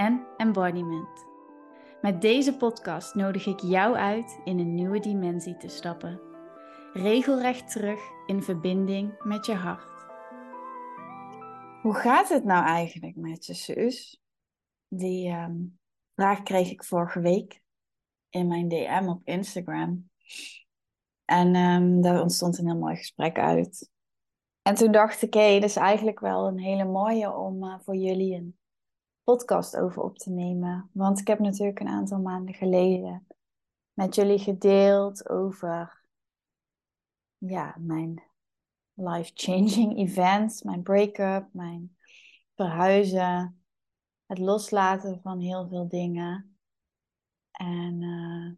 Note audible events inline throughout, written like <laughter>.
en embodiment. Met deze podcast nodig ik jou uit in een nieuwe dimensie te stappen. Regelrecht terug in verbinding met je hart. Hoe gaat het nou eigenlijk met je zus? Die ehm, vraag kreeg ik vorige week in mijn DM op Instagram. En um, daar ontstond een heel mooi gesprek uit. En toen dacht ik, hé, hey, is eigenlijk wel een hele mooie om uh, voor jullie een podcast over op te nemen. Want ik heb natuurlijk een aantal maanden geleden met jullie gedeeld over ja, mijn life-changing events, mijn break-up, mijn verhuizen, het loslaten van heel veel dingen. En uh,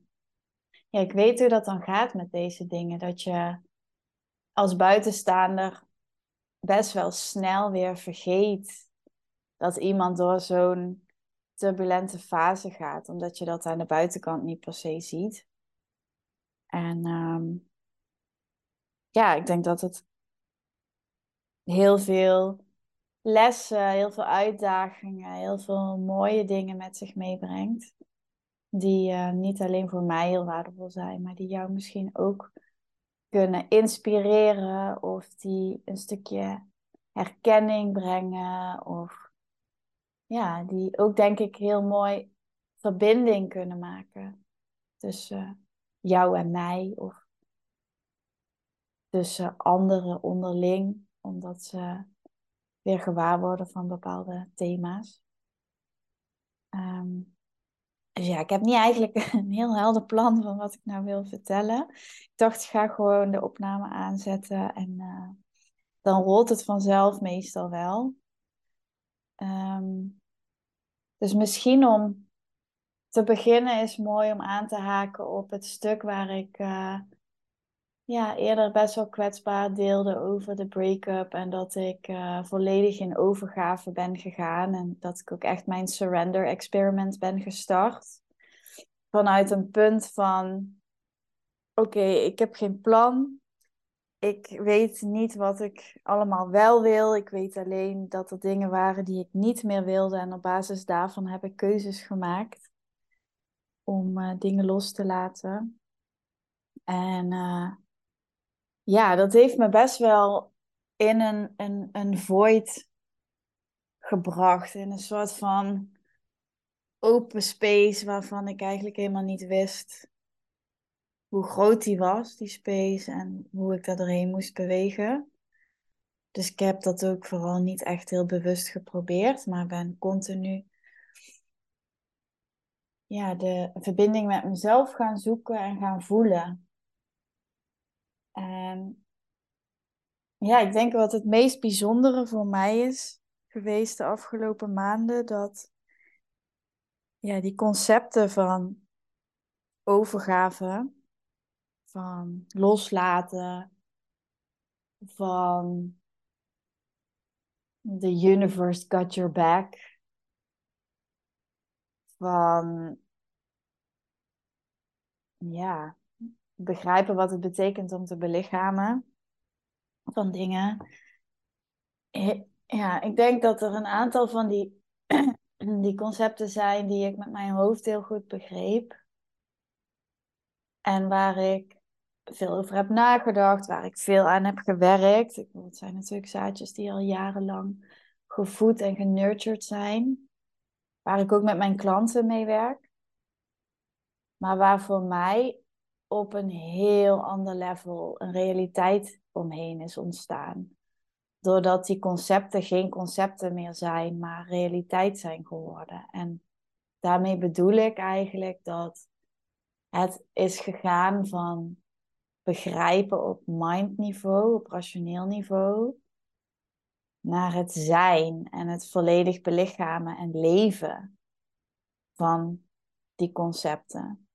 ja, ik weet hoe dat dan gaat met deze dingen. Dat je als buitenstaander best wel snel weer vergeet dat iemand door zo'n turbulente fase gaat, omdat je dat aan de buitenkant niet per se ziet. En um, ja, ik denk dat het heel veel lessen, heel veel uitdagingen, heel veel mooie dingen met zich meebrengt. Die uh, niet alleen voor mij heel waardevol zijn, maar die jou misschien ook kunnen inspireren of die een stukje herkenning brengen of ja, die ook denk ik heel mooi verbinding kunnen maken tussen jou en mij of tussen anderen onderling, omdat ze weer gewaar worden van bepaalde thema's. Um, dus ja, ik heb niet eigenlijk <laughs> een heel helder plan van wat ik nou wil vertellen. Ik dacht, ik ga gewoon de opname aanzetten en uh, dan rolt het vanzelf meestal wel. Um, dus misschien om te beginnen is mooi om aan te haken op het stuk waar ik uh, ja, eerder best wel kwetsbaar deelde over de break-up. En dat ik uh, volledig in overgave ben gegaan. En dat ik ook echt mijn surrender experiment ben gestart. Vanuit een punt van: oké, ik heb geen plan. Ik weet niet wat ik allemaal wel wil. Ik weet alleen dat er dingen waren die ik niet meer wilde. En op basis daarvan heb ik keuzes gemaakt om uh, dingen los te laten. En uh, ja, dat heeft me best wel in een, een, een void gebracht. In een soort van open space waarvan ik eigenlijk helemaal niet wist hoe groot die was, die space, en hoe ik daar doorheen moest bewegen. Dus ik heb dat ook vooral niet echt heel bewust geprobeerd, maar ben continu ja, de verbinding met mezelf gaan zoeken en gaan voelen. En ja, ik denk wat het meest bijzondere voor mij is geweest de afgelopen maanden, dat ja, die concepten van overgave, van loslaten, van the universe got your back, van ja, begrijpen wat het betekent om te belichamen van dingen. Ja, ik denk dat er een aantal van die, <clears throat> die concepten zijn die ik met mijn hoofd heel goed begreep. En waar ik veel over heb nagedacht, waar ik veel aan heb gewerkt. Het zijn natuurlijk zaadjes die al jarenlang gevoed en genurtured zijn. Waar ik ook met mijn klanten mee werk. Maar waar voor mij op een heel ander level een realiteit omheen is ontstaan. Doordat die concepten geen concepten meer zijn, maar realiteit zijn geworden. En daarmee bedoel ik eigenlijk dat het is gegaan van begrijpen op mindniveau, op rationeel niveau, naar het zijn en het volledig belichamen en leven van die concepten.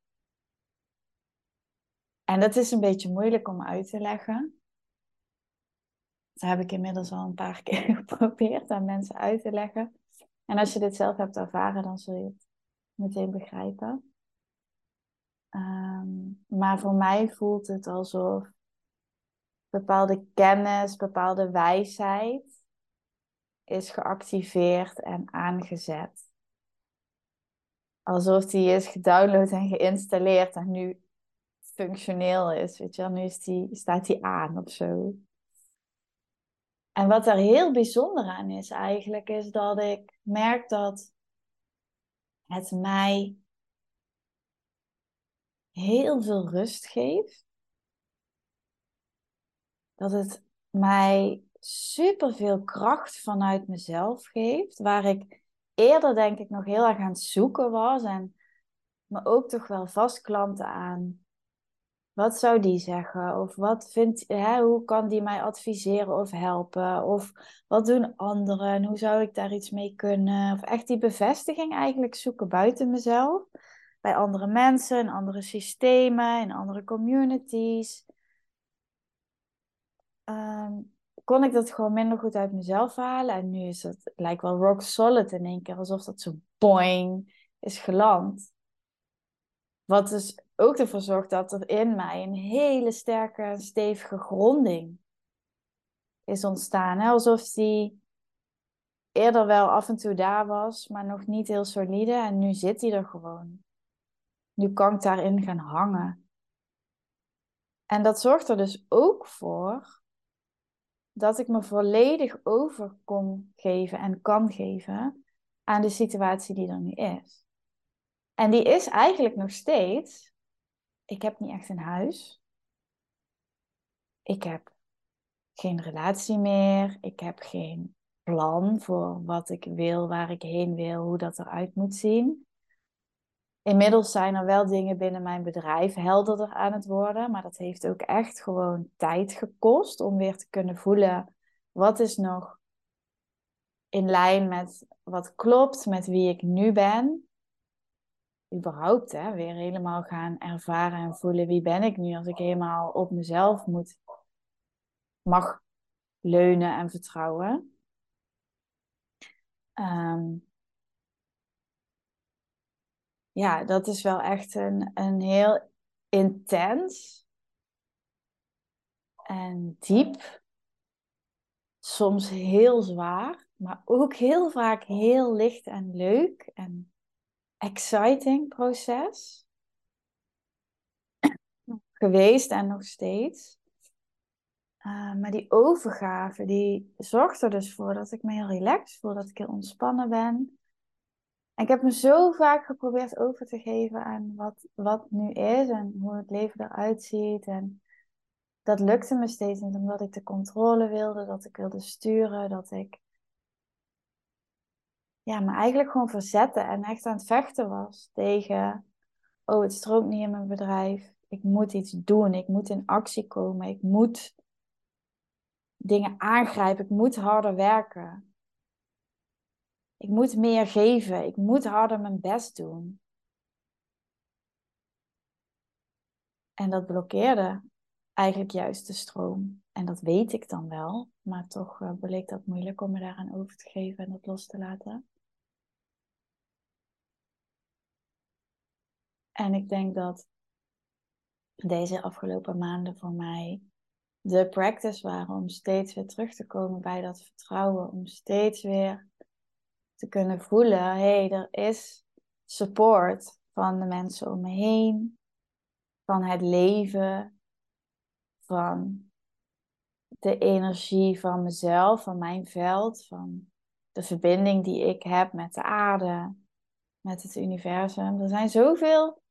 En dat is een beetje moeilijk om uit te leggen. Dat heb ik inmiddels al een paar <laughs> keer geprobeerd aan mensen uit te leggen. En als je dit zelf hebt ervaren, dan zul je het meteen begrijpen. Ehm, maar voor mij voelt het alsof bepaalde kennis, bepaalde wijsheid is geactiveerd en aangezet. Alsof die is gedownload en geïnstalleerd en nu functioneel is. Weet je nu is die, staat die aan of zo. En wat er heel bijzonder aan is eigenlijk, is dat ik merk dat het mij heel veel rust geeft. Dat het mij superveel kracht vanuit mezelf geeft, waar ik eerder denk ik nog heel erg aan het zoeken was en me ook toch wel vastklampen aan wat zou die zeggen? Of wat vindt, hè, hoe kan die mij adviseren of helpen? Of wat doen anderen? Hoe zou ik daar iets mee kunnen? Of echt die bevestiging eigenlijk zoeken buiten mezelf. Bij andere mensen, in andere systemen, in andere communities. Ehm, kon ik dat gewoon minder goed uit mezelf halen. En nu is het, lijkt wel rock solid in één keer. Alsof dat zo boing is geland. Wat dus ook ervoor zorgt dat er in mij een hele sterke, stevige gronding is ontstaan. Hè? Alsof die eerder wel af en toe daar was, maar nog niet heel solide. En nu zit die er gewoon. Nu kan ik daarin gaan hangen. En dat zorgt er dus ook voor dat ik me volledig over kon geven en kan geven aan de situatie die er nu is. En die is eigenlijk nog steeds ik heb niet echt een huis. Ik heb geen relatie meer. Ik heb geen plan voor wat ik wil, waar ik heen wil, hoe dat eruit moet zien. Inmiddels zijn er wel dingen binnen mijn bedrijf helderder aan het worden, maar dat heeft ook echt gewoon tijd gekost om weer te kunnen voelen wat is nog in lijn met wat klopt, met wie ik nu ben überhaupt hè, weer helemaal gaan ervaren en voelen wie ben ik nu als ik helemaal op mezelf moet, mag leunen en vertrouwen. Ehm, ja, dat is wel echt een, een heel intens en diep, soms heel zwaar, maar ook heel vaak heel licht en leuk en exciting proces. <coughs> Geweest en nog steeds. Uh, maar die overgave, die zorgt er dus voor dat ik me heel relaxed voel, dat ik heel ontspannen ben. Ik heb me zo vaak geprobeerd over te geven aan wat, wat nu is en hoe het leven eruit ziet. En dat lukte me steeds niet, omdat ik de controle wilde, dat ik wilde sturen, dat ik ja, me eigenlijk gewoon verzetten en echt aan het vechten was tegen, oh, het stroomt niet in mijn bedrijf. Ik moet iets doen, ik moet in actie komen, ik moet dingen aangrijpen, ik moet harder werken. Ik moet meer geven, ik moet harder mijn best doen. En dat blokkeerde eigenlijk juist de stroom. En dat weet ik dan wel, maar toch bleek dat moeilijk om me daaraan over te geven en dat los te laten. En ik denk dat deze afgelopen maanden voor mij de practice waren om steeds weer terug te komen bij dat vertrouwen. Om steeds weer te kunnen voelen, hé, hey, er is support van de mensen om me heen, van het leven, van de energie van mezelf, van mijn veld, van de verbinding die ik heb met de aarde, met het universum. Er zijn zoveel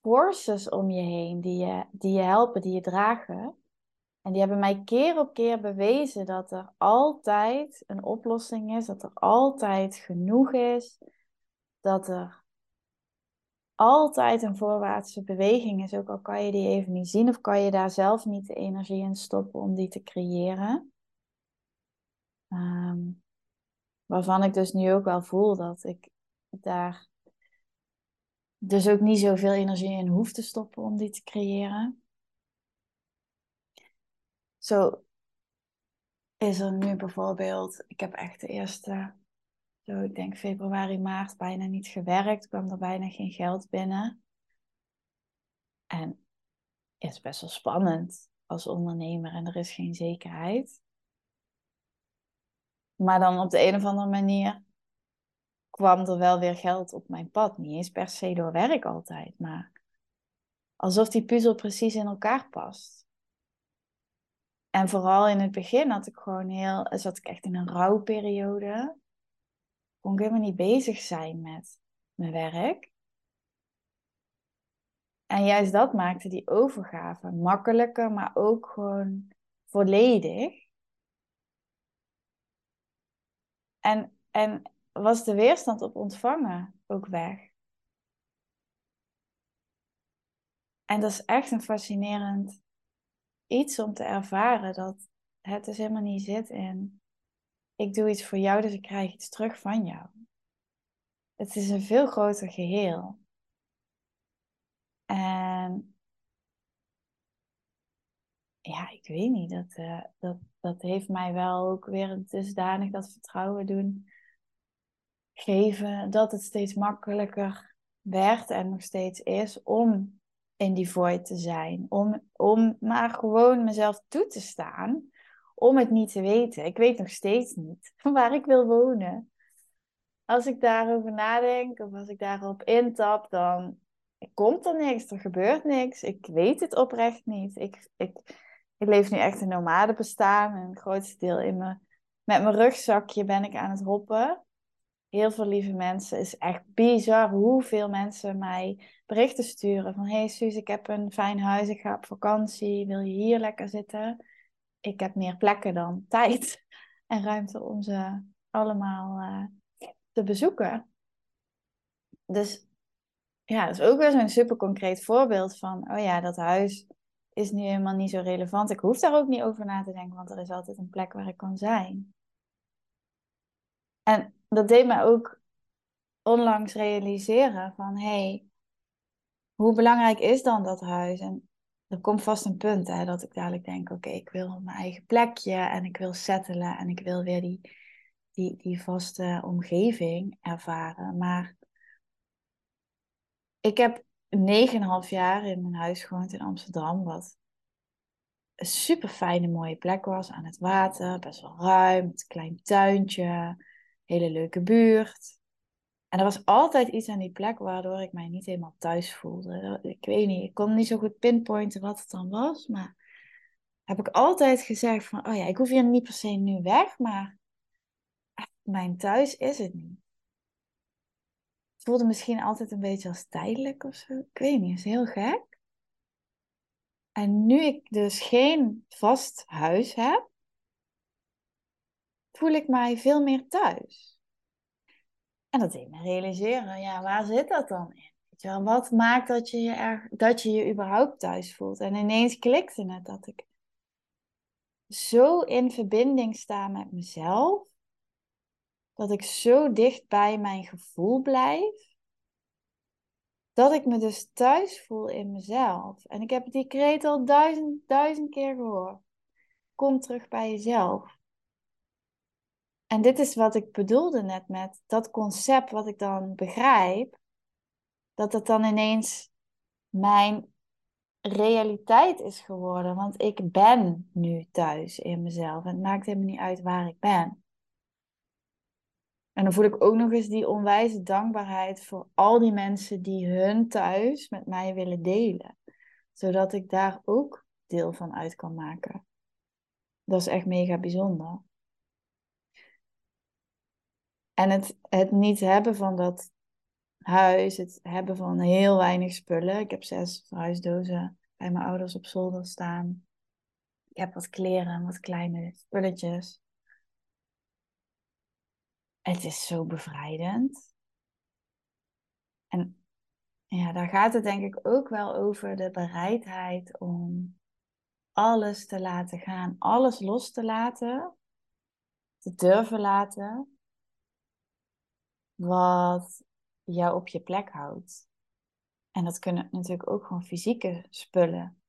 forces om je heen die je, die je helpen, die je dragen. En die hebben mij keer op keer bewezen dat er altijd een oplossing is, dat er altijd genoeg is, dat er altijd een voorwaartse beweging is, ook al kan je die even niet zien of kan je daar zelf niet de energie in stoppen om die te creëren. Um, waarvan ik dus nu ook wel voel dat ik daar dus ook niet zoveel energie in hoeft te stoppen om die te creëren. Zo is er nu bijvoorbeeld, ik heb echt de eerste, zo ik denk februari, maart, bijna niet gewerkt, kwam er bijna geen geld binnen. En is best wel spannend als ondernemer en er is geen zekerheid. Maar dan op de een of andere manier kwam er wel weer geld op mijn pad. Niet eens per se door werk altijd, maar alsof die puzzel precies in elkaar past. En vooral in het begin had ik gewoon heel, zat ik echt in een rouwperiode. Kon ik helemaal niet bezig zijn met mijn werk. En juist dat maakte die overgave makkelijker, maar ook gewoon volledig. En, en was de weerstand op ontvangen ook weg. En dat is echt een fascinerend iets om te ervaren dat het dus helemaal niet zit in ik doe iets voor jou, dus ik krijg iets terug van jou. Het is een veel groter geheel. En ja, ik weet niet, dat, uh, dat, dat heeft mij wel ook weer dusdanig dat vertrouwen doen geven dat het steeds makkelijker werd en nog steeds is om in die void te zijn. Om, om maar gewoon mezelf toe te staan. Om het niet te weten. Ik weet nog steeds niet <laughs> waar ik wil wonen. Als ik daarover nadenk of als ik daarop intap, dan komt er niks. Er gebeurt niks. Ik weet het oprecht niet. Ik, ik, ik leef nu echt een nomade bestaan. En grootste deel in me, met mijn rugzakje ben ik aan het hoppen heel veel lieve mensen. Het is echt bizar hoeveel mensen mij berichten sturen van... Hey Suus, ik heb een fijn huis, ik ga op vakantie, wil je hier lekker zitten? Ik heb meer plekken dan <laughs> tijd en ruimte om ze allemaal uh, te bezoeken. Dus ja, dat is ook weer zo'n super concreet voorbeeld van... Oh ja, dat huis is nu helemaal niet zo relevant. Ik hoef daar ook niet over na te denken, want er is altijd een plek waar ik kan zijn. En dat deed mij ook onlangs realiseren van hé, hey, hoe belangrijk is dan dat huis? En er komt vast een punt hè, dat ik dadelijk denk, oké, ik wil mijn eigen plekje en ik wil settelen en ik wil weer die, die, die vaste omgeving ervaren. Maar ik heb 9,5 jaar in mijn huis gewoond in Amsterdam, wat een super fijne, mooie plek was aan het water, best wel ruim, met een klein tuintje hele leuke buurt. En er was altijd iets aan die plek waardoor ik mij niet helemaal thuis voelde. Ik weet niet, ik kon niet zo goed pinpointen wat het dan was, maar heb ik altijd gezegd van, oh ja, ik hoef hier niet per se nu weg, maar mijn thuis is het niet. Het voelde misschien altijd een beetje als tijdelijk of zo. Ik weet niet, is heel gek. En nu ik dus geen vast huis heb, voel ik mij veel meer thuis. En dat deed me realiseren, ja, waar zit dat dan in? Weet je wel, wat maakt dat je je, er, dat je je überhaupt thuis voelt? En ineens klikte het dat ik zo in verbinding sta met mezelf, dat ik zo dicht bij mijn gevoel blijf, dat ik me dus thuis voel in mezelf. En ik heb die kreet al duizend, duizend keer gehoord. Kom terug bij jezelf. En dit is wat ik bedoelde net met dat concept wat ik dan begrijp, dat het dan ineens mijn realiteit is geworden. Want ik ben nu thuis in mezelf en het maakt helemaal niet uit waar ik ben. En dan voel ik ook nog eens die onwijze dankbaarheid voor al die mensen die hun thuis met mij willen delen. Zodat ik daar ook deel van uit kan maken. Dat is echt mega bijzonder. En het, het niet hebben van dat huis, het hebben van heel weinig spullen. Ik heb zes verhuisdozen bij mijn ouders op zolder staan. Ik heb wat kleren, wat kleine spulletjes. Het is zo bevrijdend. En ja, daar gaat het denk ik ook wel over de bereidheid om alles te laten gaan, alles los te laten, te durven laten wat jou op je plek houdt. En dat kunnen natuurlijk ook gewoon fysieke spullen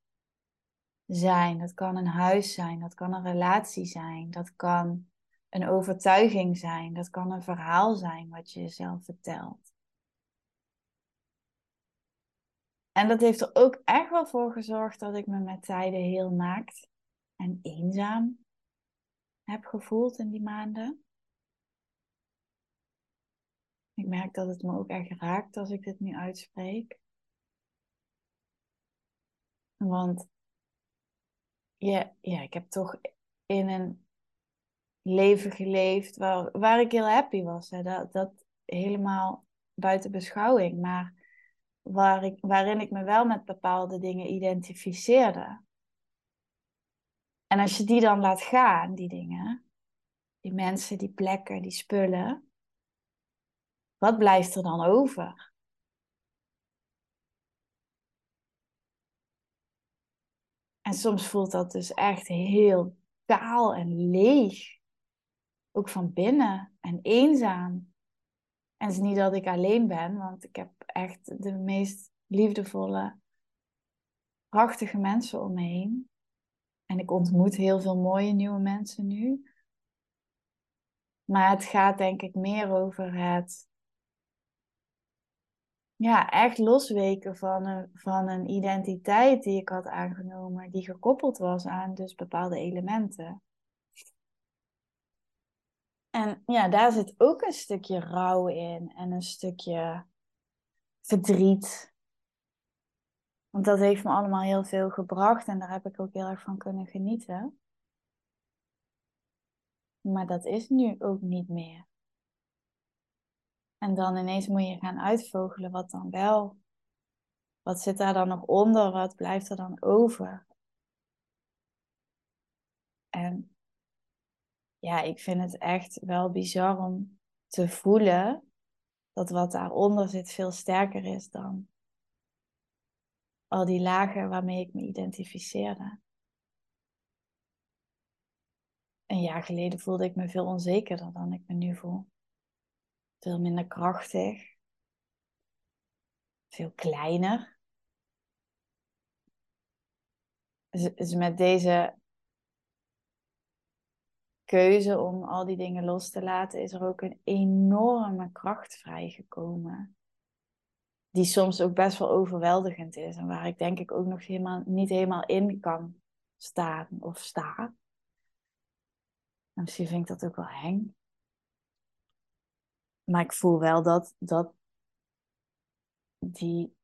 zijn. Dat kan een huis zijn, dat kan een relatie zijn, dat kan een overtuiging zijn, dat kan een verhaal zijn wat je jezelf vertelt. En dat heeft er ook echt wel voor gezorgd dat ik me met tijden heel naakt en eenzaam heb gevoeld in die maanden. Ik merk dat het me ook echt raakt als ik dit nu uitspreek. Want ja, ja, ik heb toch in een leven geleefd waar, waar ik heel happy was. Hè. Dat, dat helemaal buiten beschouwing. Maar waar ik, waarin ik me wel met bepaalde dingen identificeerde. En als je die dan laat gaan, die dingen, die mensen, die plekken, die spullen, wat blijft er dan over? En soms voelt dat dus echt heel kaal en leeg. Ook van binnen en eenzaam. En het is niet dat ik alleen ben, want ik heb echt de meest liefdevolle, prachtige mensen om me heen. En ik ontmoet heel veel mooie nieuwe mensen nu. Maar het gaat denk ik meer over het ja, echt losweken van een, van een identiteit die ik had aangenomen, die gekoppeld was aan dus bepaalde elementen. En ja, daar zit ook een stukje rouw in en een stukje verdriet. Want dat heeft me allemaal heel veel gebracht en daar heb ik ook heel erg van kunnen genieten. Maar dat is nu ook niet meer. En dan ineens moet je gaan uitvogelen wat dan wel. Wat zit daar dan nog onder? Wat blijft er dan over? En ja, ik vind het echt wel bizar om te voelen dat wat daaronder zit veel sterker is dan al die lagen waarmee ik me identificeerde. Een jaar geleden voelde ik me veel onzekerder dan ik me nu voel veel minder krachtig, veel kleiner. Dus met deze keuze om al die dingen los te laten, is er ook een enorme kracht vrijgekomen. Die soms ook best wel overweldigend is en waar ik denk ik ook nog helemaal, niet helemaal in kan staan of sta. En misschien vind ik dat ook wel eng. Maar ik voel wel dat, dat die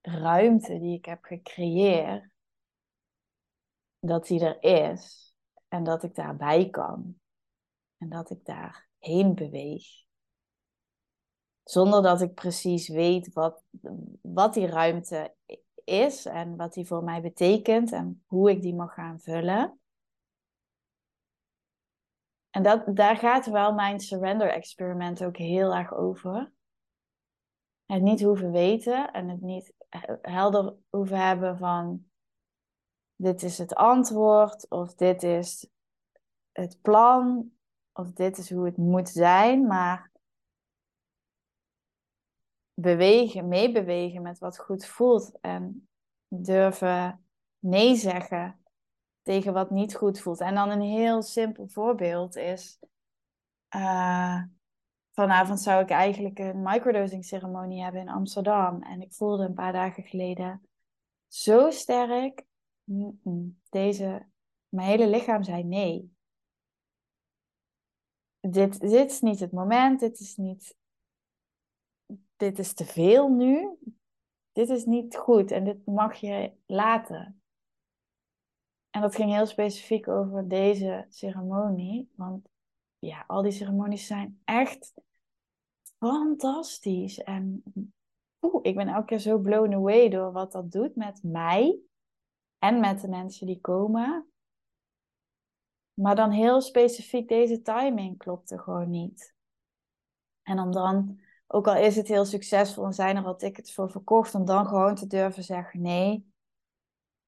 ruimte die ik heb gecreëerd, dat die er is. En dat ik daarbij kan. En dat ik daarheen beweeg. Zonder dat ik precies weet wat, wat die ruimte is en wat die voor mij betekent en hoe ik die mag gaan vullen. En dat, daar gaat wel mijn surrender experiment ook heel erg over. Het niet hoeven weten en het niet helder hoeven hebben van dit is het antwoord of dit is het plan of dit is hoe het moet zijn, maar bewegen, meebewegen met wat goed voelt en durven nee zeggen tegen wat niet goed voelt. En dan een heel simpel voorbeeld is. Uh, vanavond zou ik eigenlijk een microdosing ceremonie hebben in Amsterdam. En ik voelde een paar dagen geleden zo sterk. Deze, mijn hele lichaam zei nee. Dit, dit is niet het moment. Dit is niet. Dit is te veel nu. Dit is niet goed en dit mag je laten. En dat ging heel specifiek over deze ceremonie. Want ja, al die ceremonies zijn echt fantastisch. En oeh, ik ben elke keer zo blown away door wat dat doet met mij. En met de mensen die komen. Maar dan heel specifiek deze timing klopte gewoon niet. En om dan, ook al is het heel succesvol en zijn er al tickets voor verkocht, om dan gewoon te durven zeggen: nee,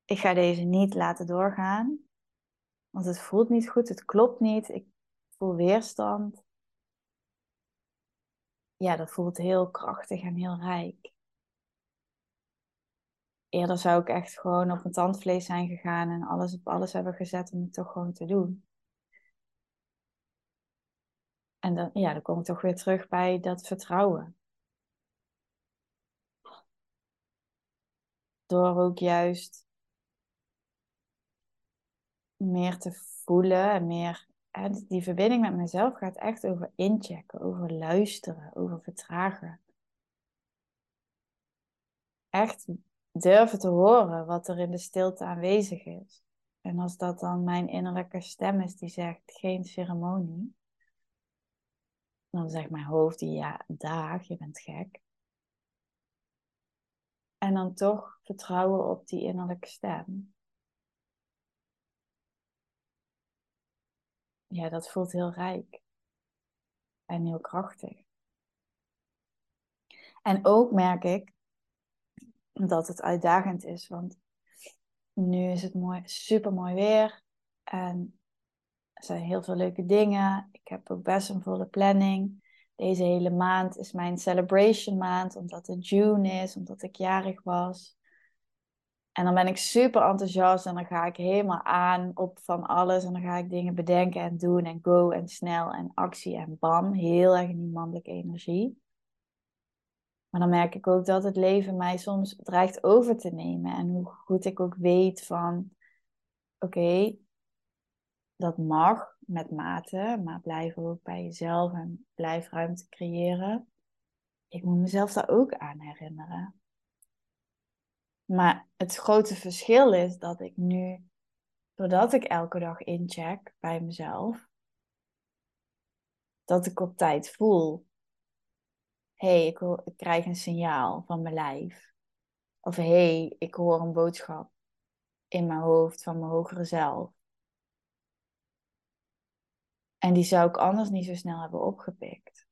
ik ga deze niet laten doorgaan. Want het voelt niet goed, het klopt niet, ik voel weerstand. Ja, dat voelt heel krachtig en heel rijk. eerder zou ik echt gewoon op mijn tandvlees zijn gegaan en alles op alles hebben gezet om het toch gewoon te doen. En dan, ja, dan kom ik toch weer terug bij dat vertrouwen. Door ook juist meer te voelen en meer. die verbinding met mezelf gaat echt over inchecken, over luisteren, over vertragen. Echt durven te horen wat er in de stilte aanwezig is. En als dat dan mijn innerlijke stem is die zegt geen ceremonie, dan zegt mijn hoofd ja, dag, je bent gek. En dan toch vertrouwen op die innerlijke stem. Ja, dat voelt heel rijk. En heel krachtig. En ook merk ik dat het uitdagend is, want nu is het mooi, super mooi weer. En er zijn heel veel leuke dingen. Ik heb ook best een volle planning. Deze hele maand is mijn celebration maand, omdat het June is, omdat ik jarig was. En dan ben ik super enthousiast en dan ga ik helemaal aan op van alles. En dan ga ik dingen bedenken en doen en go en snel en actie en bam. Heel erg in die mannelijke energie. Maar dan merk ik ook dat het leven mij soms dreigt over te nemen. En hoe goed ik ook weet van, oké, dat mag met mate, maar blijf ook bij jezelf en blijf ruimte creëren. Ik moet mezelf daar ook aan herinneren. Maar het grote verschil is dat ik nu, doordat ik elke dag incheck bij mezelf, dat ik op tijd voel: hé, hey, ik, krijg een signaal van mijn lijf. Of hé, hey, ik hoor een boodschap in mijn hoofd van mijn hogere zelf. En die zou ik anders niet zo snel hebben opgepikt.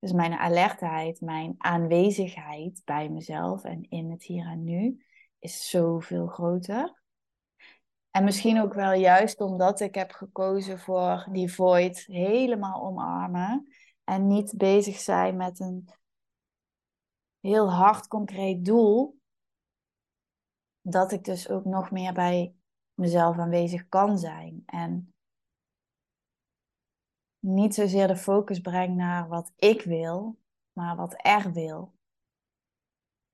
Dus mijn alertheid, mijn aanwezigheid bij mezelf en in het hier en nu is zoveel groter. En misschien ook wel juist omdat ik heb gekozen voor die void helemaal omarmen en niet bezig zijn met een heel hard concreet doel, dat ik dus ook nog meer bij mezelf aanwezig kan zijn. En niet zozeer de focus breng naar wat ik wil, maar wat er wil.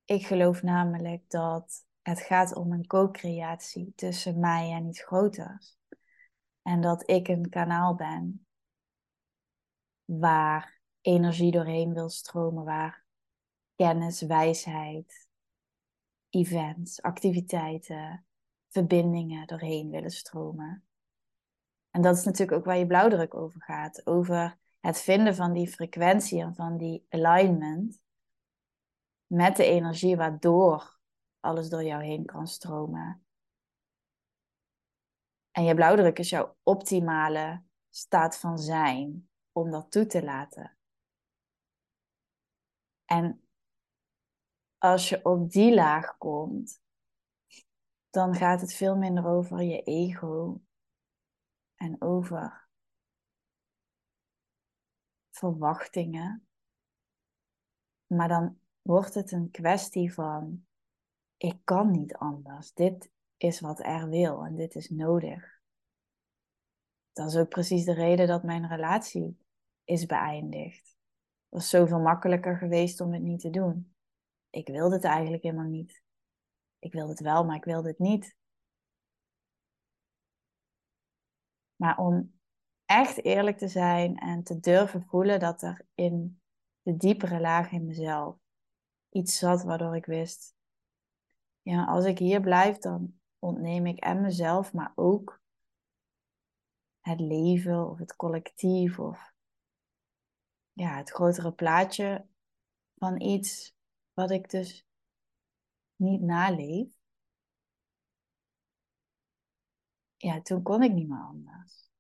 Ik geloof namelijk dat het gaat om een co-creatie tussen mij en iets groters. En dat ik een kanaal ben waar energie doorheen wil stromen, waar kennis, wijsheid, events, activiteiten, verbindingen doorheen willen stromen. En dat is natuurlijk ook waar je blauwdruk over gaat. Over het vinden van die frequentie en van die alignment met de energie waardoor alles door jou heen kan stromen. En je blauwdruk is jouw optimale staat van zijn om dat toe te laten. En als je op die laag komt, dan gaat het veel minder over je ego en over verwachtingen. Maar dan wordt het een kwestie van, ik kan niet anders. Dit is wat er wil en dit is nodig. Dat is ook precies de reden dat mijn relatie is beëindigd. Het was zoveel makkelijker geweest om het niet te doen. Ik wilde het eigenlijk helemaal niet. Ik wilde het wel, maar ik wilde het niet. Maar om echt eerlijk te zijn en te durven voelen dat er in de diepere laag in mezelf iets zat waardoor ik wist, ja, als ik hier blijf, dan ontneem ik en mezelf, maar ook het leven of het collectief of ja, het grotere plaatje van iets wat ik dus niet naleef. Ja, toen kon ik niet meer anders.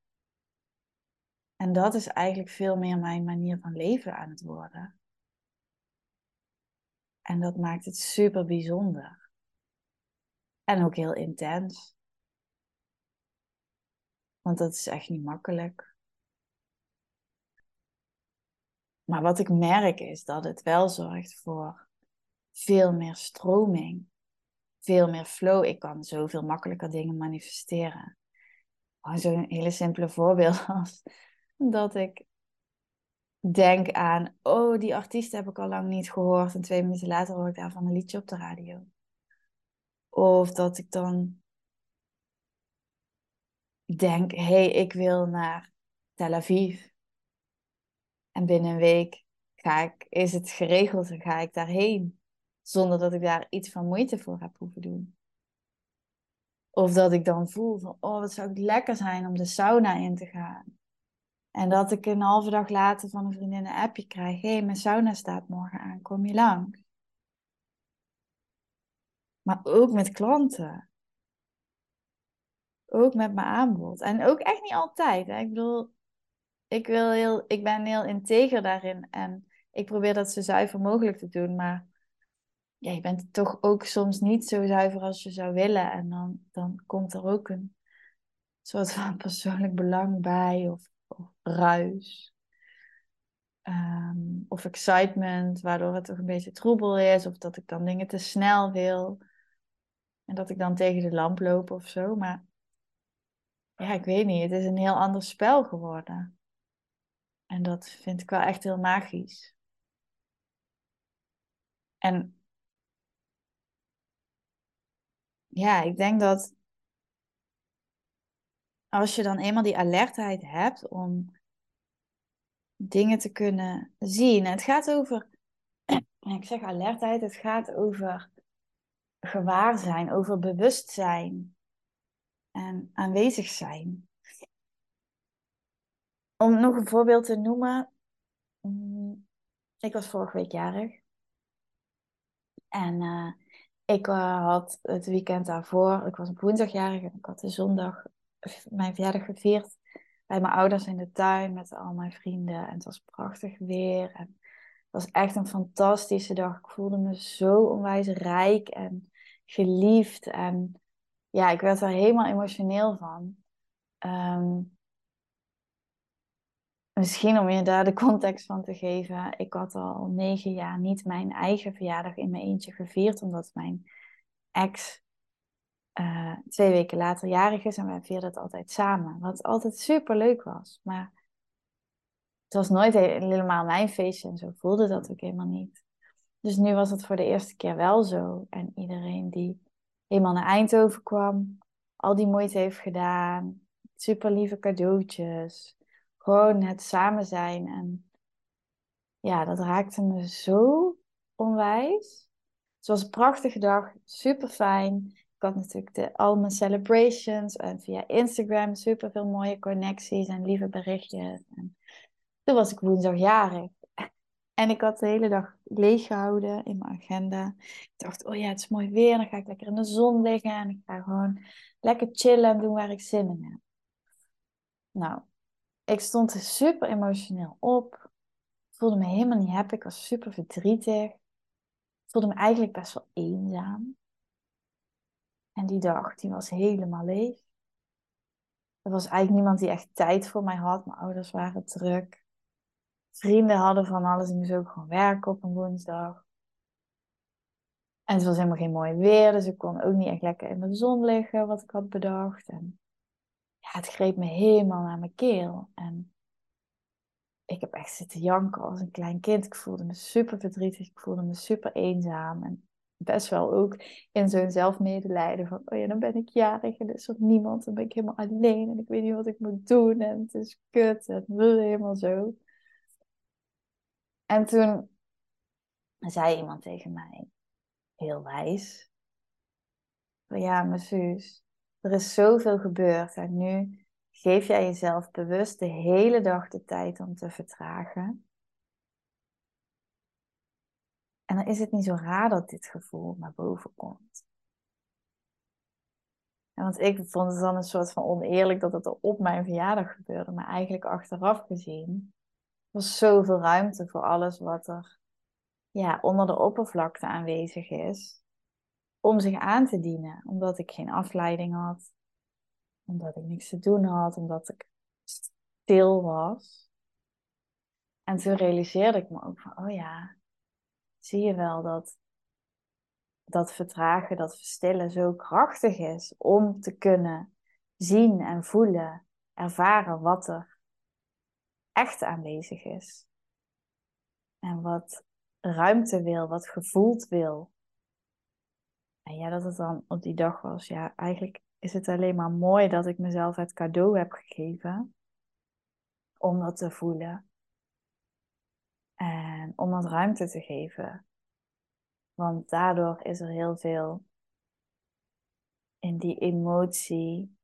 En dat is eigenlijk veel meer mijn manier van leven aan het worden. En dat maakt het super bijzonder. En ook heel intens. Want dat is echt niet makkelijk. Maar wat ik merk is dat het wel zorgt voor veel meer stroming, veel meer flow. Ik kan zoveel makkelijker dingen manifesteren. Zo'n hele simpele voorbeeld <laughs> als dat ik denk aan, oh, die artiest heb ik al lang niet gehoord. En twee minuten later hoor ik daarvan een liedje op de radio. Of dat ik dan denk, hé, hey, ik wil naar Tel Aviv. En binnen een week ga ik, is het geregeld en ga ik daarheen. Zonder dat ik daar iets van moeite voor heb hoeven doen. Of dat ik dan voel van, oh, wat zou het lekker zijn om de sauna in te gaan. En dat ik een halve dag later van een vriendin een appje krijg. Hé, hey, mijn sauna staat morgen aan, kom je lang? Maar ook met klanten. Ook met mijn aanbod. En ook echt niet altijd. Hè? Ik bedoel, ik, wil heel, ik ben heel integer daarin. En ik probeer dat zo zuiver mogelijk te doen. Maar ja, je bent toch ook soms niet zo zuiver als je zou willen. En dan, dan komt er ook een soort van <laughs> persoonlijk belang bij. Of, of ruis. Ehm, of excitement, waardoor het toch een beetje troebel is. Of dat ik dan dingen te snel wil. En dat ik dan tegen de lamp loop of zo. Maar ja, ik weet niet. Het is een heel ander spel geworden. En dat vind ik wel echt heel magisch. En ja, ik denk dat als je dan eenmaal die alertheid hebt om dingen te kunnen zien. het gaat over, <clears throat> ik zeg alertheid, het gaat over gewaar zijn, over bewustzijn en aanwezig zijn. Om nog een voorbeeld te noemen. Mm, ik was vorige week jarig. En uh, ik uh, had het weekend daarvoor, ik was op woensdag jarig en ik had de zondag mijn verjaardag gevierd bij mijn ouders in de tuin met al mijn vrienden. En het was prachtig weer. En het was echt een fantastische dag. Ik voelde me zo onwijs rijk en geliefd. En ja, ik werd er helemaal emotioneel van. Ehm, misschien om je daar de context van te geven. Ik had al negen jaar niet mijn eigen verjaardag in mijn eentje gevierd, omdat mijn ex uh, twee weken later jarig is en wij vierden het altijd samen. Wat altijd super leuk was. Maar het was nooit helemaal mijn feestje en zo voelde dat ook helemaal niet. Dus nu was het voor de eerste keer wel zo. En iedereen die helemaal naar Eindhoven kwam, al die moeite heeft gedaan, super lieve cadeautjes, gewoon het samen zijn. En ja, dat raakte me zo onwijs. Het was een prachtige dag, super fijn. Ik had natuurlijk de, al mijn celebrations en via Instagram super veel mooie connecties en lieve berichtjes. En toen was ik woensdag jarig. En ik had de hele dag leeg gehouden in mijn agenda. Ik dacht, oh ja, het is mooi weer. Dan ga ik lekker in de zon liggen. En ik ga gewoon lekker chillen en doen waar ik zin in heb. Nou, ik stond er super emotioneel op. Voelde me helemaal niet happy. Ik was super verdrietig. Ik voelde me eigenlijk best wel eenzaam. En die dag, die was helemaal leeg. Er was eigenlijk niemand die echt tijd voor mij had. Mijn ouders waren druk. Vrienden hadden van alles. Ik moest ook gewoon werken op een woensdag. En het was helemaal geen mooi weer. Dus ik kon ook niet echt lekker in de zon liggen, wat ik had bedacht. En het greep me helemaal naar mijn keel. En ik heb echt zitten janken als een klein kind. Ik voelde me super verdrietig. Ik voelde me super eenzaam. En best wel ook in zo'n zelfmedelijden van, oh ja, dan ben ik jarig en er is er niemand, dan ben ik helemaal alleen en ik weet niet wat ik moet doen en het is kut en helemaal zo. En toen zei iemand tegen mij, heel wijs, ja, mijn zus, er is zoveel gebeurd en nu geef jij jezelf bewust de hele dag de tijd om te vertragen. En dan is het niet zo raar dat dit gevoel naar boven komt. want ik vond het dan een soort van oneerlijk dat het op mijn verjaardag gebeurde. Maar eigenlijk achteraf gezien was zoveel ruimte voor alles wat er ja, onder de oppervlakte aanwezig is. Om zich aan te dienen. Omdat ik geen afleiding had. Omdat ik niks te doen had. Omdat ik stil was. En toen realiseerde ik me ook van, oh ja, zie je wel dat dat vertragen, dat verstillen zo krachtig is om te kunnen zien en voelen, ervaren wat er echt aanwezig is. En wat ruimte wil, wat gevoeld wil. En ja, dat het dan op die dag was. Ja, eigenlijk is het alleen maar mooi dat ik mezelf het cadeau heb gegeven om dat te voelen. En om dat ruimte te geven. Want daardoor is er heel veel in die emotie,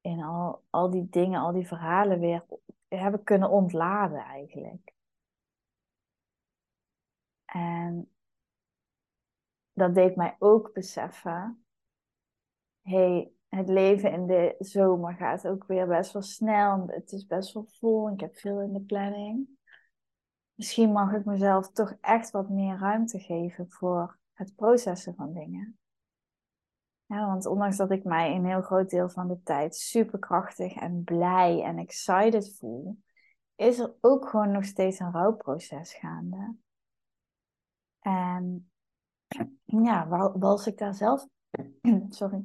in al, al die dingen, al die verhalen weer hebben kunnen ontladen eigenlijk. En dat deed mij ook beseffen, hey, het leven in de zomer gaat ook weer best wel snel. Het is best wel vol. Ik heb veel in de planning. Misschien mag ik mezelf toch echt wat meer ruimte geven voor het processen van dingen. Ja, want ondanks dat ik mij een heel groot deel van de tijd superkrachtig en blij en excited voel, is er ook gewoon nog steeds een rouwproces gaande. En ja, was ik daar zelf, <clears throat> sorry,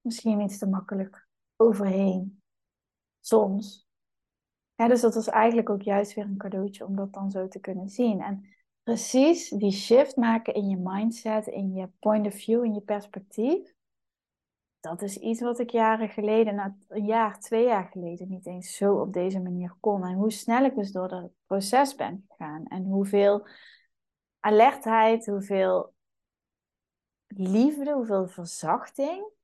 misschien iets te makkelijk overheen. Soms. Ja, dus dat was eigenlijk ook juist weer een cadeautje om dat dan zo te kunnen zien. En precies die shift maken in je mindset, in je point of view, in je perspectief. Dat is iets wat ik jaren geleden, nou, een jaar, twee jaar geleden, niet eens zo op deze manier kon. En hoe snel ik dus door dat proces ben gegaan. En hoeveel alertheid, hoeveel liefde, hoeveel verzachting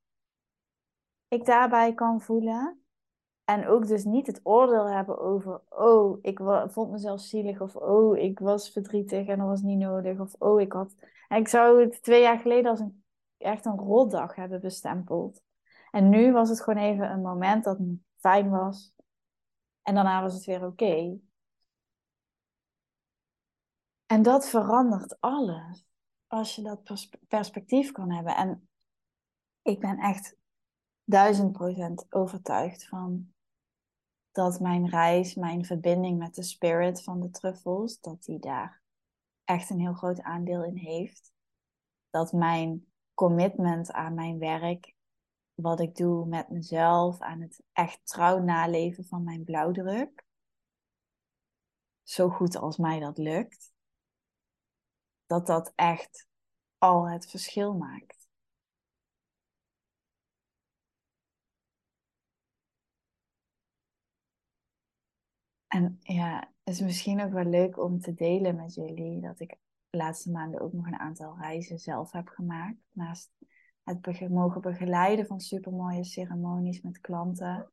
ik daarbij kan voelen. En ook dus niet het oordeel hebben over, oh, ik vond mezelf zielig, of oh, ik was verdrietig en dat was niet nodig, of oh, ik had. Ik zou het twee jaar geleden als een, echt een rotdag hebben bestempeld. En nu was het gewoon even een moment dat fijn was. En daarna was het weer oké. En dat verandert alles. Als je dat perspectief kan hebben. En ik ben echt duizend procent overtuigd van dat mijn reis, mijn verbinding met de spirit van de truffels, dat die daar echt een heel groot aandeel in heeft. Dat mijn commitment aan mijn werk, wat ik doe met mezelf, aan het echt trouw naleven van mijn blauwdruk, zo goed als mij dat lukt, dat dat echt al het verschil maakt. En ja, het is misschien ook wel leuk om te delen met jullie dat ik de laatste maanden ook nog een aantal reizen zelf heb gemaakt. Naast het mogen begeleiden van supermooie ceremonies met klanten.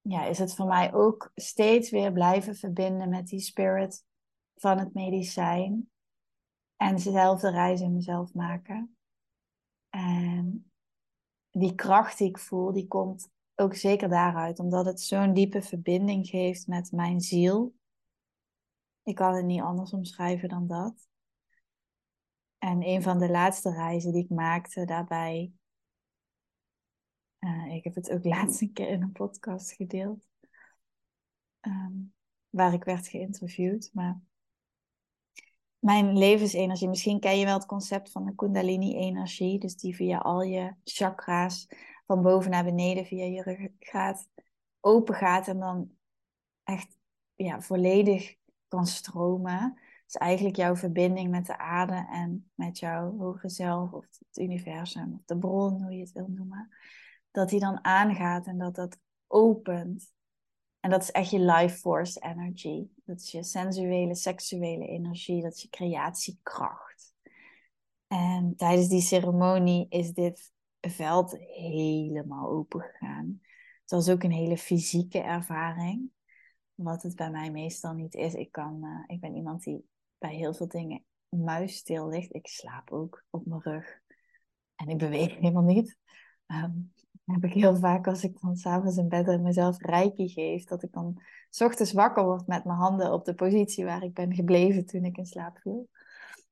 Ja, is het voor mij ook steeds weer blijven verbinden met die spirit van het medicijn. En zelf de reis in mezelf maken. En die kracht die ik voel, die komt ook zeker daaruit, omdat het zo'n diepe verbinding geeft met mijn ziel. Ik kan het niet anders omschrijven dan dat. En een van de laatste reizen die ik maakte daarbij, uh, ik heb het ook <laughs> laatst een keer in een podcast gedeeld, ehm, waar ik werd geïnterviewd, maar mijn levensenergie. Misschien ken je wel het concept van de Kundalini-energie, dus die via al je chakra's van boven naar beneden via je rug gaat, open gaat en dan echt ja, volledig kan stromen. Dus eigenlijk jouw verbinding met de aarde en met jouw hoge zelf of het universum of de bron, hoe je het wil noemen. Dat die dan aangaat en dat dat opent. En dat is echt je life force energy. Dat is je sensuele, seksuele energie. Dat is je creatiekracht. En tijdens die ceremonie is dit veld helemaal open gegaan. Het was ook een hele fysieke ervaring. Wat het bij mij meestal niet is. Ik, kan, uh, ik ben iemand die bij heel veel dingen muisstil ligt. Ik slaap ook op mijn rug. En ik beweeg <laughs> helemaal niet. Um, heb ik heel vaak als ik dan s'avonds in bed mezelf reiki geef. Dat ik dan s ochtends wakker word met mijn handen op de positie waar ik ben gebleven toen ik in slaap viel.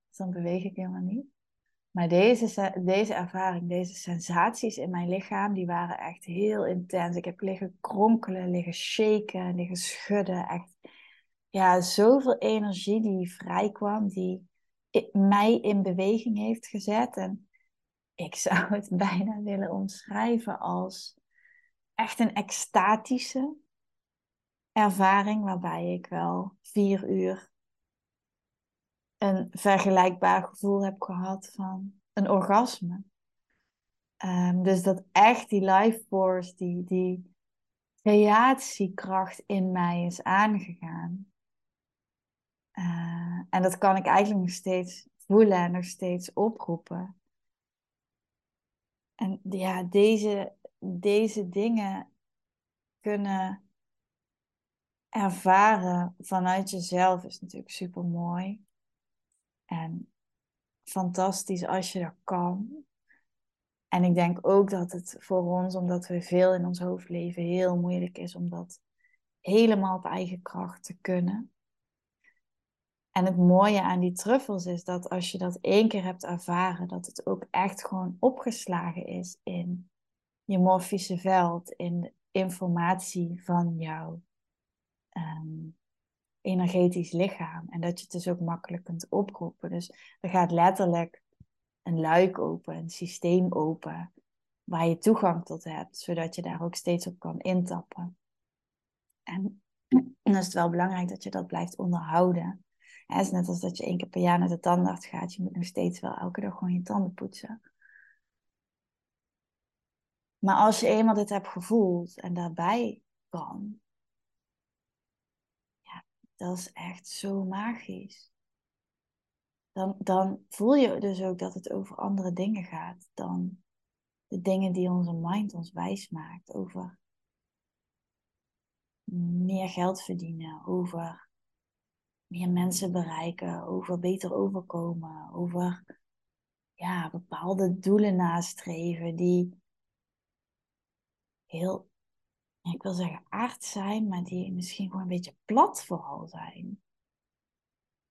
Dus dan beweeg ik helemaal niet. Maar deze, deze ervaring, deze sensaties in mijn lichaam, die waren echt heel intens. Ik heb liggen kronkelen, liggen shaken, liggen schudden. Echt, ja, zoveel energie die vrijkwam, die mij in beweging heeft gezet. En ik zou <laughs> het bijna willen omschrijven als echt een extatische ervaring, waarbij ik wel vier uur een vergelijkbaar gevoel heb gehad van een orgasme. Ehm, dus dat echt die life force, die, die creatiekracht in mij is aangegaan. Uh, en dat kan ik eigenlijk nog steeds voelen en nog steeds oproepen. En ja, deze, deze dingen kunnen ervaren vanuit jezelf is natuurlijk super mooi. En fantastisch als je dat kan. En ik denk ook dat het voor ons, omdat we veel in ons hoofd leven, heel moeilijk is om dat helemaal op eigen kracht te kunnen. En het mooie aan die truffels is dat als je dat één keer hebt ervaren, dat het ook echt gewoon opgeslagen is in je morfische veld, in de informatie van jouw um, energetisch lichaam. En dat je het dus ook makkelijk kunt oproepen. Dus er gaat letterlijk een luik open, een systeem open, waar je toegang tot hebt, zodat je daar ook steeds op kan intappen. En <clears throat> dan is het wel belangrijk dat je dat blijft onderhouden. Het is net als dat je één keer per jaar naar de tandarts gaat. Je moet nog steeds wel elke dag gewoon je tanden poetsen. Maar als je eenmaal dit hebt gevoeld en daarbij kan, ja, dat is echt zo magisch. Dan, dan voel je dus ook dat het over andere dingen gaat dan de dingen die onze mind ons wijs maakt. Over meer geld verdienen, over meer mensen bereiken, over beter overkomen, over ja, bepaalde doelen nastreven die heel, ik wil zeggen aard zijn, maar die misschien gewoon een beetje plat vooral zijn.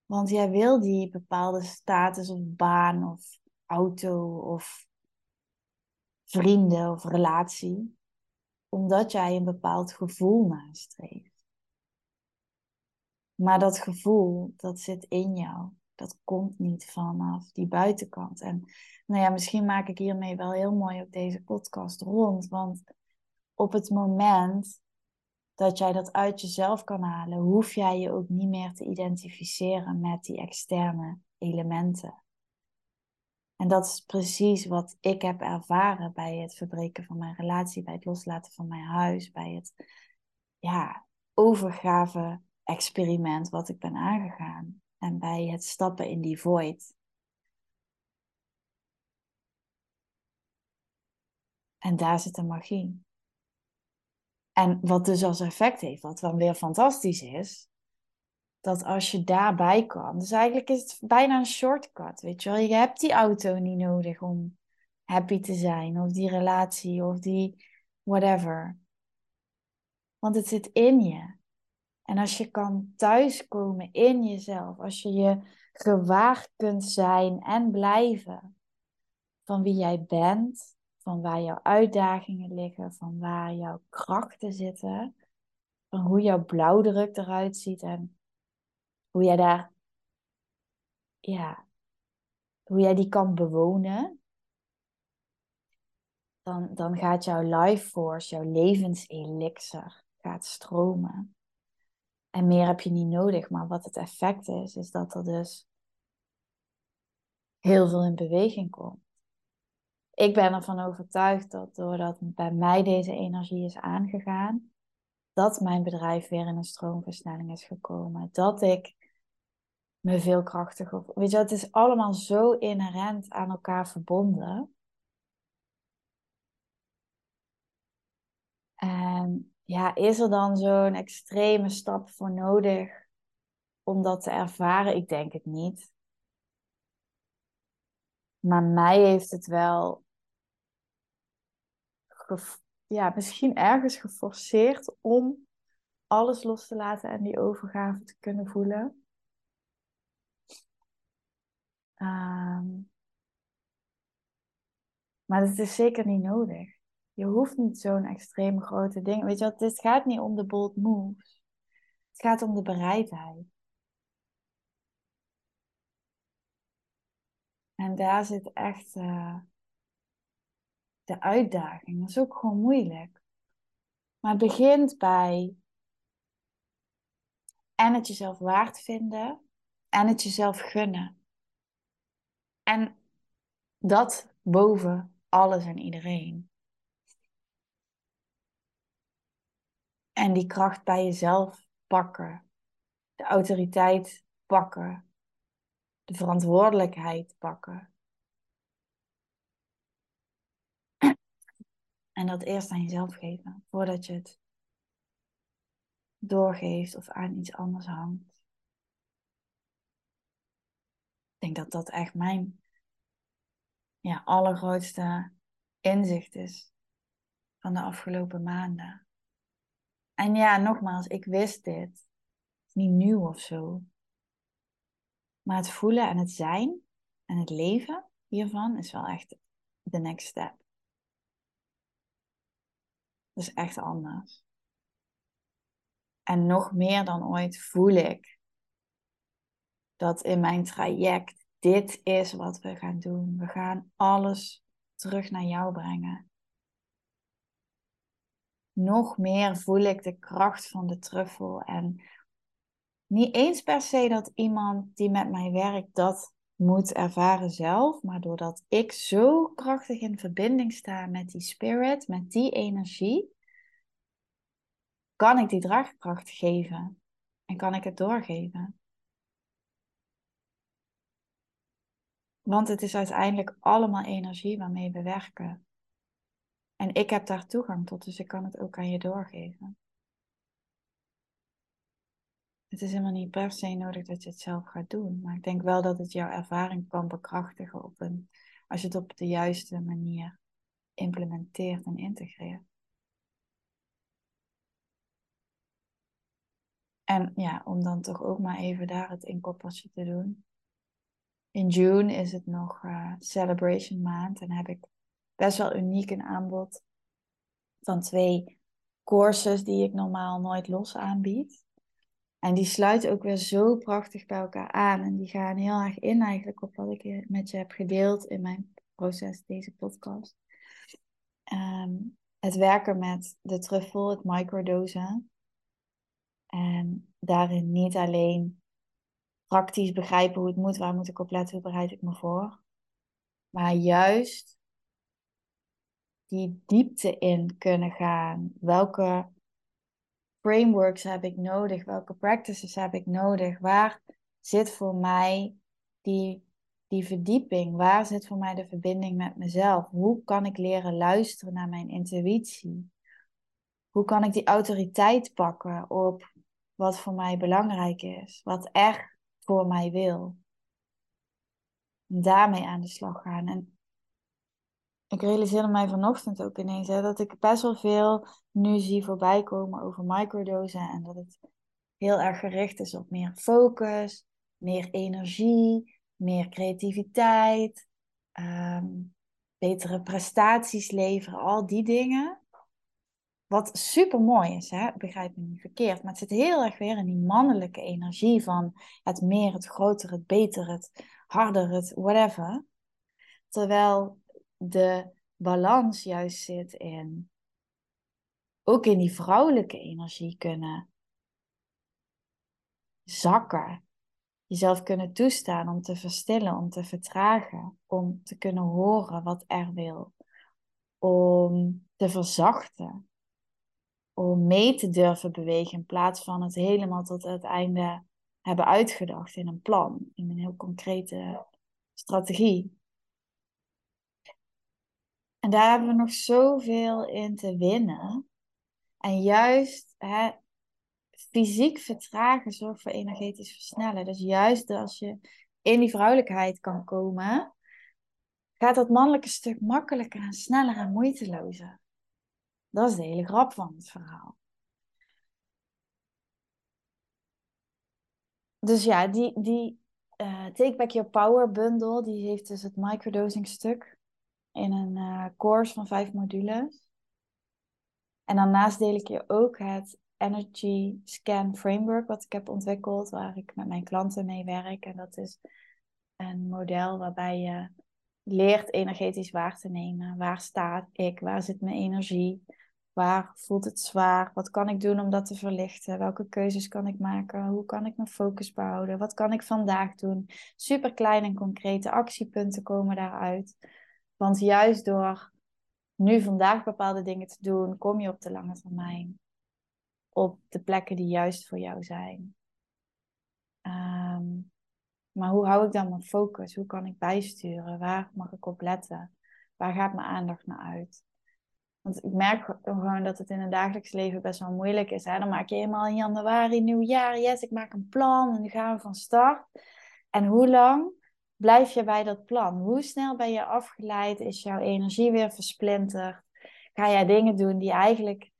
Want jij wil die bepaalde status of baan of auto of vrienden of relatie, omdat jij een bepaald gevoel nastreeft. Maar dat gevoel, dat zit in jou. Dat komt niet vanaf die buitenkant. En nou ja, misschien maak ik hiermee wel heel mooi op deze podcast rond. Want op het moment dat jij dat uit jezelf kan halen, hoef jij je ook niet meer te identificeren met die externe elementen. En dat is precies wat ik heb ervaren bij het verbreken van mijn relatie, bij het loslaten van mijn huis, bij het ja, overgave experiment wat ik ben aangegaan. En bij het stappen in die void. En daar zit de magie. En wat dus als effect heeft, wat dan weer fantastisch is, dat als je daarbij kan, dus eigenlijk is het bijna een shortcut, weet je wel. Je hebt die auto niet nodig om happy te zijn, of die relatie, of die whatever. Want het zit in je. En als je kan thuiskomen in jezelf, als je je gewaar kunt zijn en blijven van wie jij bent, van waar jouw uitdagingen liggen, van waar jouw krachten zitten, van hoe jouw blauwdruk eruit ziet en hoe jij daar, ja, hoe jij die kan bewonen, dan, dan gaat jouw life force, jouw levenselixer, gaat stromen. En meer heb je niet nodig. Maar wat het effect is, is dat er dus heel veel in beweging komt. Ik ben ervan overtuigd dat doordat bij mij deze energie is aangegaan, dat mijn bedrijf weer in een stroomversnelling is gekomen. Dat ik me veel krachtiger. Weet je, het is allemaal zo inherent aan elkaar verbonden. En ja, is er dan zo'n extreme stap voor nodig om dat te ervaren? Ik denk het niet. Maar mij heeft het wel, ja, misschien ergens geforceerd om alles los te laten en die overgave te kunnen voelen. Ehm, maar het is zeker niet nodig. Je hoeft niet zo'n extreem grote ding. Weet je wat, het gaat niet om de bold moves. Het gaat om de bereidheid. En daar zit echt uh, de uitdaging. Dat is ook gewoon moeilijk. Maar het begint bij en het jezelf waard vinden en het jezelf gunnen. En dat boven alles en iedereen. En die kracht bij jezelf pakken. De autoriteit pakken. De verantwoordelijkheid pakken. En dat eerst aan jezelf geven, voordat je het doorgeeft of aan iets anders hangt. Ik denk dat dat echt mijn ja, allergrootste inzicht is van de afgelopen maanden. En ja, nogmaals, ik wist dit. Is niet nieuw of zo. Maar het voelen en het zijn en het leven hiervan is wel echt de next step. Dat is echt anders. En nog meer dan ooit voel ik dat in mijn traject dit is wat we gaan doen. We gaan alles terug naar jou brengen. Nog meer voel ik de kracht van de truffel. En niet eens per se dat iemand die met mij werkt dat moet ervaren zelf, maar doordat ik zo krachtig in verbinding sta met die spirit, met die energie, kan ik die draagkracht geven en kan ik het doorgeven. Want het is uiteindelijk allemaal energie waarmee we werken. En ik heb daar toegang tot, dus ik kan het ook aan je doorgeven. Het is helemaal niet per se nodig dat je het zelf gaat doen, maar ik denk wel dat het jouw ervaring kan bekrachtigen op een, als je het op de juiste manier implementeert en integreert. En ja, om dan toch ook maar even daar het inkoppertje te doen. In June is het nog uh, Celebration maand en heb ik best wel uniek een aanbod van twee courses die ik normaal nooit los aanbied. En die sluiten ook weer zo prachtig bij elkaar aan. En die gaan heel erg in eigenlijk op wat ik met je heb gedeeld in mijn proces, deze podcast. Ehm, het werken met de truffel, het microdosen. En daarin niet alleen praktisch begrijpen hoe het moet, waar moet ik op letten, hoe bereid ik me voor. Maar juist die diepte in kunnen gaan. Welke frameworks heb ik nodig? Welke practices heb ik nodig? Waar zit voor mij die, die verdieping? Waar zit voor mij de verbinding met mezelf? Hoe kan ik leren luisteren naar mijn intuïtie? Hoe kan ik die autoriteit pakken op wat voor mij belangrijk is, wat echt voor mij wil. En daarmee aan de slag gaan. En ik realiseerde mij vanochtend ook ineens hè, dat ik best wel veel nu zie voorbij komen over microdosen. En dat het heel erg gericht is op meer focus, meer energie, meer creativiteit, ehm, betere prestaties leveren, al die dingen. Wat super mooi is, hè? begrijp me niet verkeerd. Maar het zit heel erg weer in die mannelijke energie van het meer, het groter, het beter, het harder, het whatever. Terwijl de balans juist zit in ook in die vrouwelijke energie kunnen zakken. Jezelf kunnen toestaan om te verstillen, om te vertragen, om te kunnen horen wat er wil, om te verzachten om mee te durven bewegen in plaats van het helemaal tot het einde hebben uitgedacht in een plan, in een heel concrete strategie. En daar hebben we nog zoveel in te winnen. En juist hè, fysiek vertragen zorgt voor energetisch versnellen. Dus juist als je in die vrouwelijkheid kan komen, gaat dat mannelijke stuk makkelijker en sneller en moeitelozer. Dat is de hele grap van het verhaal. Dus ja, die, die uh, Take Back Your Power bundle, die heeft dus het microdosing stuk in een uh, course van vijf modules. En daarnaast deel ik je ook het Energy Scan Framework, wat ik heb ontwikkeld, waar ik met mijn klanten mee werk. En dat is een model waarbij je leert energetisch waar te nemen. Waar sta ik? Waar zit mijn energie? Waar voelt het zwaar? Wat kan ik doen om dat te verlichten? Welke keuzes kan ik maken? Hoe kan ik mijn focus behouden? Wat kan ik vandaag doen? Super kleine en concrete actiepunten komen daaruit. Want juist door nu vandaag bepaalde dingen te doen, kom je op de lange termijn op de plekken die juist voor jou zijn. Ehm, maar hoe hou ik dan mijn focus? Hoe kan ik bijsturen? Waar mag ik op letten? Waar gaat mijn aandacht naar uit? Want ik merk gewoon dat het in het dagelijks leven best wel moeilijk is. Dan maak je helemaal in januari, nieuwjaar, yes, ik maak een plan en nu gaan we van start. En hoe lang blijf je bij dat plan? Hoe snel ben je afgeleid? Is jouw energie weer versplinterd? Ga jij dingen doen die eigenlijk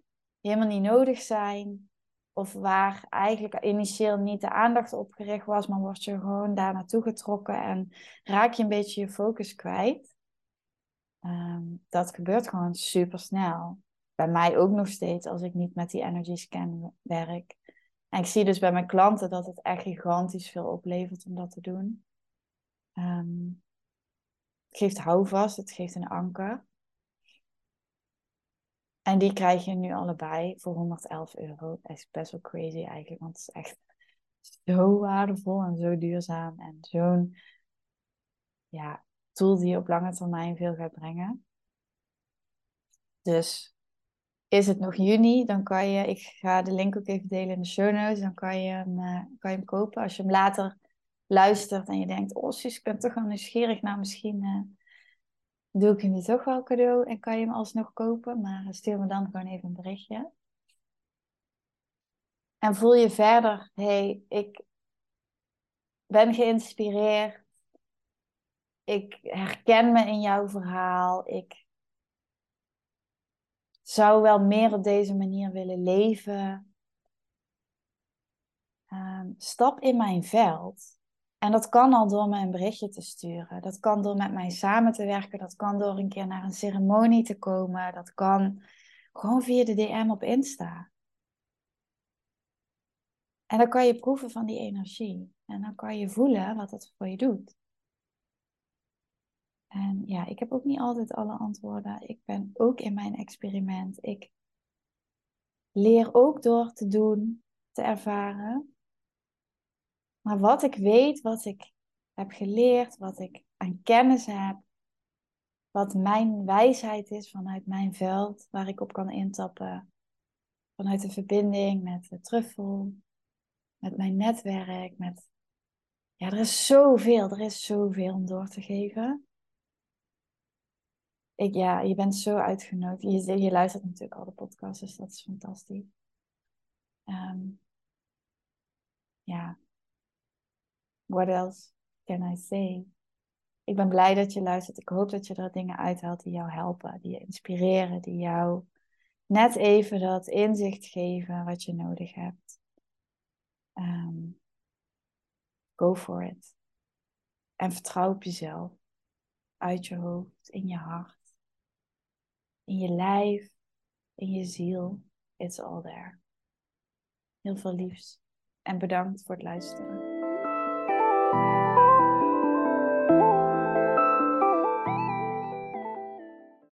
helemaal niet nodig zijn? Of waar eigenlijk initieel niet de aandacht op gericht was, maar word je gewoon daar naartoe getrokken en raak je een beetje je focus kwijt? Ehm, dat gebeurt gewoon super snel. Bij mij ook nog steeds als ik niet met die energy scan werk. En ik zie dus bij mijn klanten dat het echt gigantisch veel oplevert om dat te doen. Um, het geeft houvast, het geeft een anker. En die krijg je nu allebei voor 111 euro. Dat is best wel crazy eigenlijk, want het is echt zo waardevol en zo duurzaam en zo'n ja, tool die je op lange termijn veel gaat brengen. Dus is het nog juni, dan kan je, ik ga de link ook even delen in de show notes, dan kan je hem, uh, kan je hem kopen. Als je hem later luistert en je denkt, oh zus, ik ben toch wel nieuwsgierig, nou misschien uh, doe ik hem nu toch wel cadeau en kan je hem alsnog kopen. Maar stuur me dan gewoon even een berichtje. En voel je verder, hey, ik ben geïnspireerd. Ik herken me in jouw verhaal. Ik zou wel meer op deze manier willen leven. Ehm, stap in mijn veld en dat kan al door me een berichtje te sturen. Dat kan door met mij samen te werken. Dat kan door een keer naar een ceremonie te komen. Dat kan gewoon via de DM op Insta. En dan kan je proeven van die energie. En dan kan je voelen wat het voor je doet. En ja, ik heb ook niet altijd alle antwoorden. Ik ben ook in mijn experiment. Ik leer ook door te doen, te ervaren. Maar wat ik weet, wat ik heb geleerd, wat ik aan kennis heb, wat mijn wijsheid is vanuit mijn veld, waar ik op kan intappen, vanuit de verbinding met de truffel, met mijn netwerk, met... Ja, er is zoveel, er is zoveel om door te geven. Ik, ja, je bent zo uitgenodigd. Je, je luistert natuurlijk al de podcast, dus dat is fantastisch. Ehm, ja, what else can I say? Ik ben blij dat je luistert. Ik hoop dat je er dingen uithaalt die jou helpen, die je inspireren, die jou net even dat inzicht geven wat je nodig hebt. Um, go for it. En vertrouw op jezelf. Uit je hoofd, in je hart, in je lijf, in je ziel. It's all there. Heel veel liefs. En bedankt voor het luisteren. Thank you.